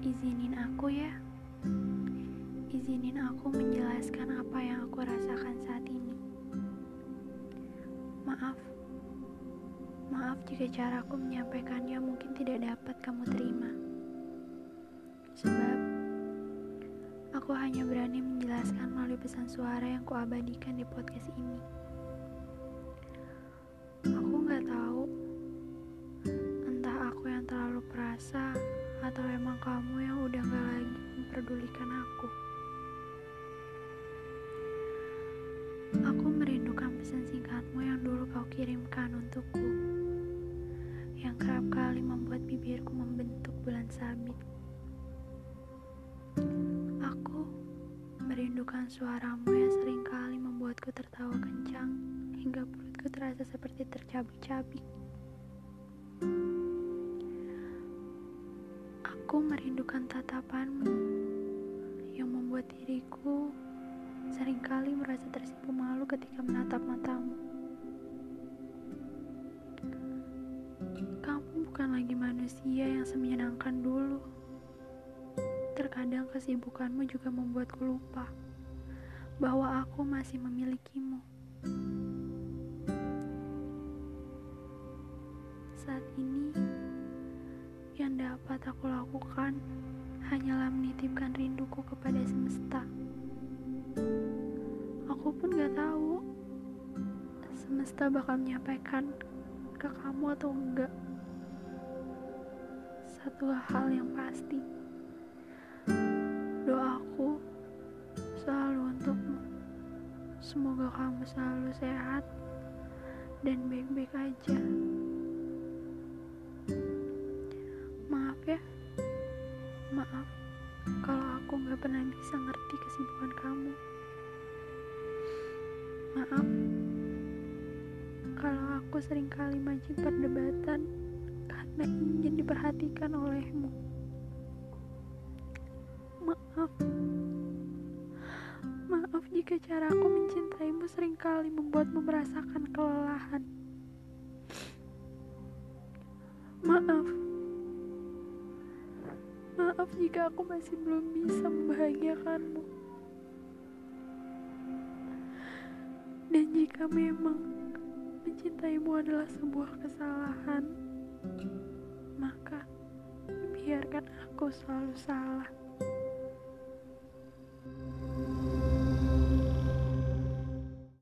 Izinin aku ya. Izinin aku menjelaskan apa yang aku rasakan saat ini. Maaf. Maaf jika caraku menyampaikannya mungkin tidak dapat kamu terima. Sebab aku hanya berani menjelaskan melalui pesan suara yang kuabadikan di podcast ini. Aku gak kerap kali membuat bibirku membentuk bulan sabit. Aku merindukan suaramu yang sering kali membuatku tertawa kencang hingga perutku terasa seperti tercabik-cabik. Aku merindukan tatapanmu yang membuat diriku sering kali merasa tersipu malu ketika menatap matamu. Bukan lagi manusia yang semenyenangkan dulu. Terkadang kesibukanmu juga membuatku lupa bahwa aku masih memilikimu. Saat ini, yang dapat aku lakukan hanyalah menitipkan rinduku kepada semesta. Aku pun gak tahu semesta bakal menyampaikan ke kamu atau enggak. Satu hal yang pasti, doaku selalu untukmu. Semoga kamu selalu sehat dan baik-baik aja. ya maaf kalau aku gak pernah bisa ngerti kesibukan kamu maaf kalau aku sering kali maju perdebatan karena ingin diperhatikan olehmu. Maaf. Maaf jika caraku mencintaimu sering kali membuatmu merasakan kelelahan. Maaf. Maaf jika aku masih belum bisa membahagiakanmu. Dan jika memang mencintaimu adalah sebuah kesalahan, aku selalu salah.